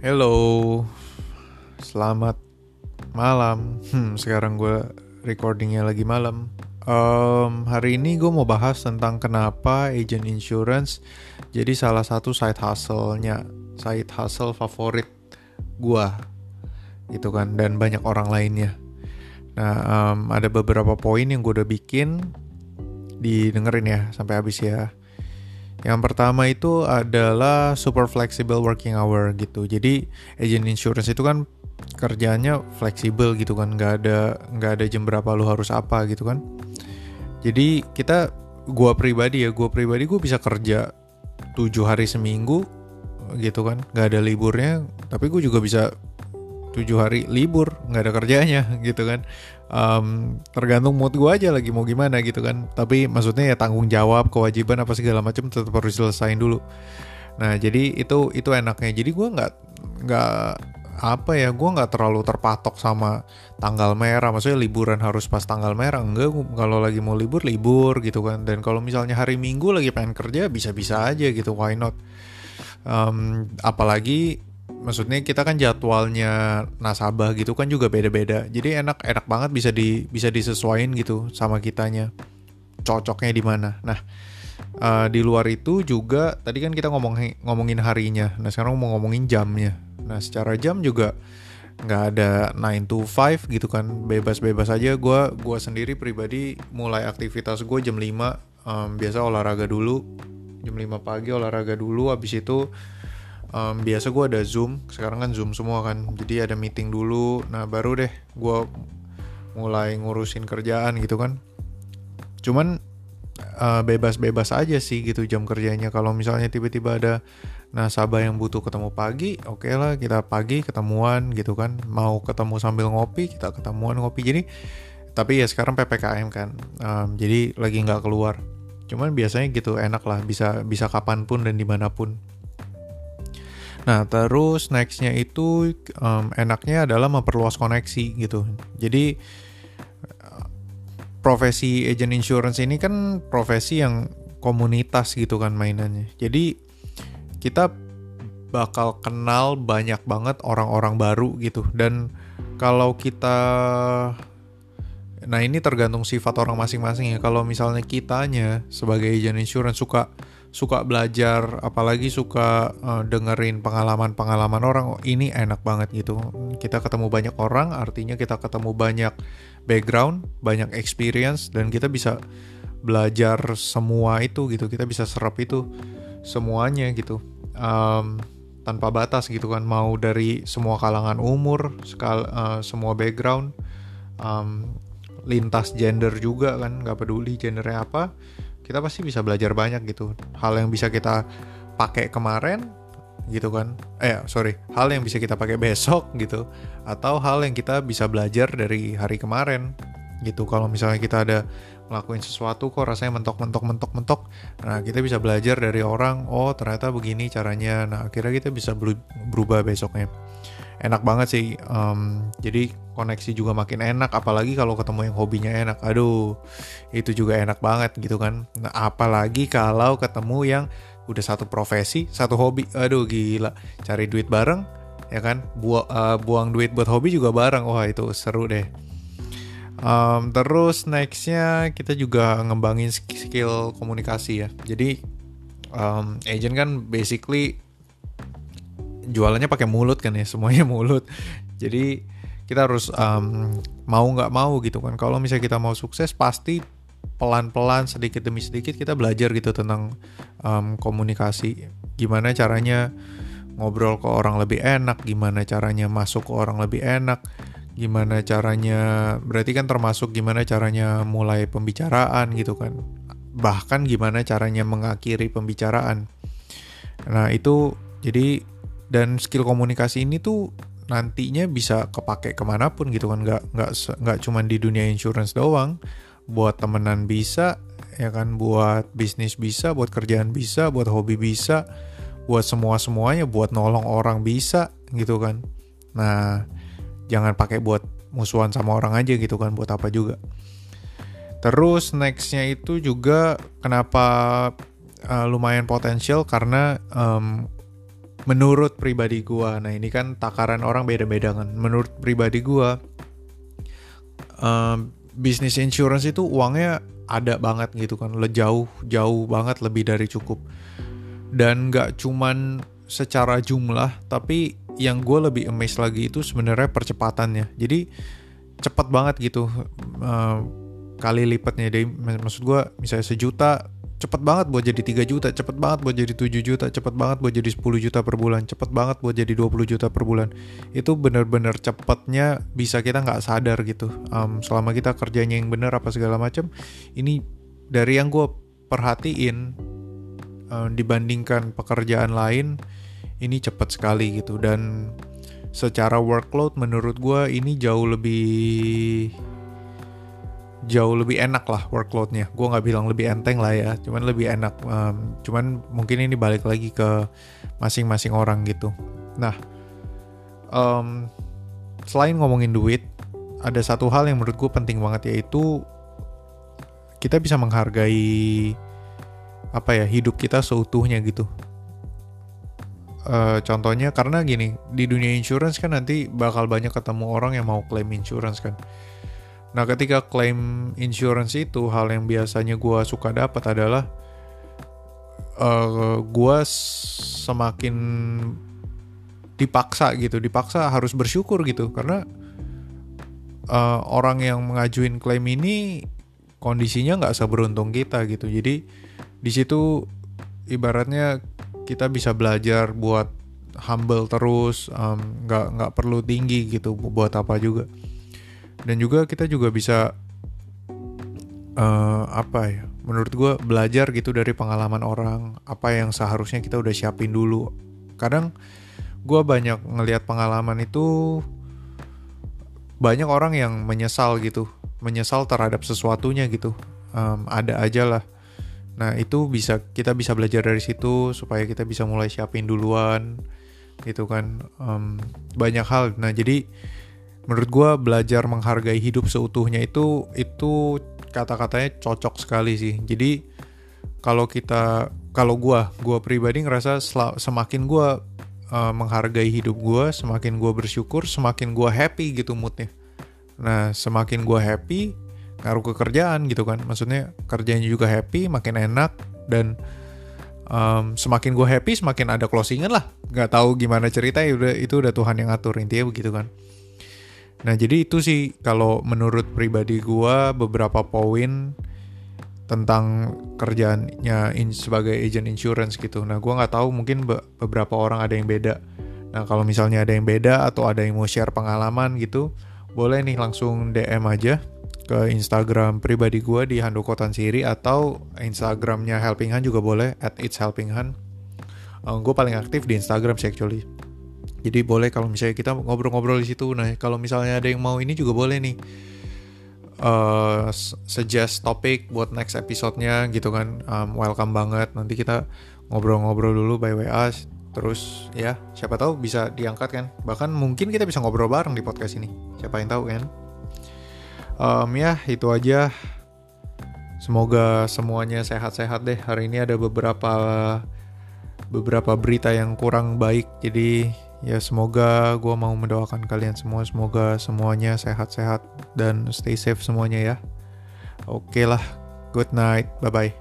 Hello, selamat malam. Hmm, sekarang gue recordingnya lagi malam. Um, hari ini gue mau bahas tentang kenapa agent insurance jadi salah satu side hustle-nya, side hustle favorit gue, gitu kan, dan banyak orang lainnya. Nah, um, ada beberapa poin yang gue udah bikin, didengerin ya sampai habis ya. Yang pertama itu adalah super flexible working hour gitu. Jadi agent insurance itu kan kerjanya fleksibel gitu kan, nggak ada nggak ada jam berapa lu harus apa gitu kan. Jadi kita gua pribadi ya, gua pribadi gue bisa kerja tujuh hari seminggu gitu kan, nggak ada liburnya. Tapi gue juga bisa tujuh hari libur nggak ada kerjanya gitu kan. Um, tergantung mood gue aja lagi mau gimana gitu kan. Tapi maksudnya ya tanggung jawab kewajiban apa segala macam tetap harus selesaiin dulu. Nah jadi itu itu enaknya. Jadi gue nggak nggak apa ya gue nggak terlalu terpatok sama tanggal merah. Maksudnya liburan harus pas tanggal merah. Enggak kalau lagi mau libur libur gitu kan. Dan kalau misalnya hari minggu lagi pengen kerja bisa bisa aja gitu why not? Um, apalagi maksudnya kita kan jadwalnya nasabah gitu kan juga beda-beda. Jadi enak enak banget bisa di bisa disesuaikan gitu sama kitanya. Cocoknya di mana. Nah, uh, di luar itu juga tadi kan kita ngomong ngomongin harinya. Nah, sekarang mau ngomongin jamnya. Nah, secara jam juga nggak ada 9 to 5 gitu kan bebas-bebas aja gue gua sendiri pribadi mulai aktivitas gue jam 5 um, biasa olahraga dulu jam 5 pagi olahraga dulu habis itu um, biasa gue ada zoom. Sekarang kan zoom semua kan. Jadi ada meeting dulu. Nah baru deh gue mulai ngurusin kerjaan gitu kan. Cuman uh, bebas-bebas aja sih gitu jam kerjanya. Kalau misalnya tiba-tiba ada nasabah yang butuh ketemu pagi oke okay lah kita pagi ketemuan gitu kan. Mau ketemu sambil ngopi kita ketemuan ngopi. Jadi tapi ya sekarang ppkm kan. Um, jadi lagi nggak keluar. Cuman biasanya gitu enak lah. Bisa bisa kapan pun dan di mana pun Nah, terus nextnya itu um, enaknya adalah memperluas koneksi gitu. Jadi profesi agent insurance ini kan profesi yang komunitas gitu kan mainannya. Jadi kita bakal kenal banyak banget orang-orang baru gitu dan kalau kita nah ini tergantung sifat orang masing-masing ya. Kalau misalnya kitanya sebagai agent insurance suka suka belajar apalagi suka uh, dengerin pengalaman-pengalaman orang oh, ini enak banget gitu. Kita ketemu banyak orang artinya kita ketemu banyak background banyak experience dan kita bisa belajar semua itu gitu. Kita bisa serap itu semuanya gitu. Um, tanpa batas gitu kan mau dari semua kalangan umur uh, semua background um, lintas gender juga kan nggak peduli gendernya apa kita pasti bisa belajar banyak gitu. Hal yang bisa kita pakai kemarin gitu kan. Eh sorry hal yang bisa kita pakai besok gitu. Atau hal yang kita bisa belajar dari hari kemarin gitu. Kalau misalnya kita ada ngelakuin sesuatu kok rasanya mentok mentok mentok mentok nah kita bisa belajar dari orang oh ternyata begini caranya. Nah akhirnya kita bisa berubah besoknya enak banget sih um, jadi koneksi juga makin enak apalagi kalau ketemu yang hobinya enak. Aduh itu juga enak banget gitu kan. Nah, apalagi kalau ketemu yang udah satu profesi satu hobi. Aduh gila. Cari duit bareng ya kan? Bu uh, buang duit buat hobi juga bareng. Wah itu seru deh. Um, terus nextnya kita juga ngembangin skill komunikasi ya. Jadi um, agent kan basically jualannya pakai mulut kan ya semuanya mulut. Jadi kita harus um, mau nggak mau gitu kan. Kalau misalnya kita mau sukses pasti pelan-pelan sedikit demi sedikit kita belajar gitu tentang um, komunikasi. Gimana caranya ngobrol ke orang lebih enak gimana caranya masuk ke orang lebih enak gimana caranya berarti kan termasuk gimana caranya mulai pembicaraan gitu kan. Bahkan gimana caranya mengakhiri pembicaraan. Nah itu jadi dan skill komunikasi ini tuh nantinya bisa kepake ke mana pun gitu kan. Nggak nggak nggak cuma di dunia insurance doang. Buat temenan bisa ya kan? Buat bisnis bisa buat kerjaan bisa buat hobi bisa buat semua semuanya buat nolong orang bisa gitu kan. Nah jangan pakai buat musuhan sama orang aja gitu kan buat apa juga. Terus nextnya itu juga kenapa uh, lumayan potensial karena um, menurut pribadi gue nah ini kan takaran orang beda-beda kan. Menurut pribadi gue uh, bisnis insurance itu uangnya ada banget gitu kan. Jauh jauh banget lebih dari cukup. Dan nggak cuman secara jumlah tapi yang gue lebih amazed lagi itu sebenarnya percepatannya. Jadi cepat banget gitu uh, kali lipatnya. Deh maksud gue misalnya sejuta cepet banget buat jadi 3 juta, cepet banget buat jadi 7 juta, cepet banget buat jadi 10 juta per bulan, cepet banget buat jadi 20 juta per bulan. Itu bener-bener cepetnya bisa kita nggak sadar gitu. Um, selama kita kerjanya yang bener apa segala macam, ini dari yang gue perhatiin um, dibandingkan pekerjaan lain, ini cepet sekali gitu. Dan secara workload menurut gue ini jauh lebih jauh lebih enak lah workloadnya. Gue nggak bilang lebih enteng lah ya, cuman lebih enak. Um, cuman mungkin ini balik lagi ke masing-masing orang gitu. Nah, um, selain ngomongin duit, ada satu hal yang menurut gue penting banget yaitu kita bisa menghargai apa ya hidup kita seutuhnya gitu. Uh, contohnya karena gini di dunia insurance kan nanti bakal banyak ketemu orang yang mau claim insurance kan Nah, ketika klaim insurance itu hal yang biasanya gue suka dapat adalah uh, eh, gue semakin dipaksa gitu, dipaksa harus bersyukur gitu. Karena uh, orang yang mengajuin klaim ini kondisinya nggak seberuntung kita gitu. Jadi di situ ibaratnya kita bisa belajar buat humble terus, nggak um, nggak perlu tinggi gitu buat apa juga dan juga kita juga bisa uh, apa ya menurut gue belajar gitu dari pengalaman orang apa yang seharusnya kita udah siapin dulu. Kadang gue banyak ngelihat pengalaman itu banyak orang yang menyesal gitu menyesal terhadap sesuatunya gitu. Um, ada aja lah. Nah itu bisa kita bisa belajar dari situ supaya kita bisa mulai siapin duluan gitu kan. Um, banyak hal. Nah jadi menurut gue belajar menghargai hidup seutuhnya itu itu kata-katanya cocok sekali sih. Jadi kalau kita kalau gue gue pribadi ngerasa semakin gue uh, menghargai hidup gue semakin gue bersyukur semakin gue happy gitu moodnya. Nah semakin gue happy ngaruh ke kerjaan gitu kan. Maksudnya kerjanya juga happy makin enak dan um, semakin gue happy semakin ada closingan lah. Nggak tahu gimana cerita ya udah itu udah Tuhan yang ngatur intinya begitu kan Nah, jadi itu sih kalau menurut pribadi gua beberapa poin tentang kerjaannya in, sebagai agent insurance gitu. Nah, gua nggak tahu mungkin be beberapa orang ada yang beda. Nah, kalau misalnya ada yang beda atau ada yang mau share pengalaman gitu, boleh nih langsung DM aja ke Instagram pribadi gua di Handoko Tansiri atau Instagramnya Helping Hand juga boleh at it's Helping Hand. Uh, gue paling aktif di Instagram sih actually. Jadi boleh kalau misalnya kita ngobrol-ngobrol di situ. Nah, kalau misalnya ada yang mau ini juga boleh nih. Uh, suggest topik buat next episode-nya gitu kan. Um, welcome banget. Nanti kita ngobrol-ngobrol dulu by WA. Terus ya, siapa tahu bisa diangkat kan. Bahkan mungkin kita bisa ngobrol bareng di podcast ini. Siapa yang tahu kan? Um, ya, itu aja. Semoga semuanya sehat-sehat deh. Hari ini ada beberapa beberapa berita yang kurang baik. Jadi ya semoga gue mau mendoakan kalian semua. Semoga semuanya sehat-sehat dan stay safe semuanya ya. Oke lah good night bye bye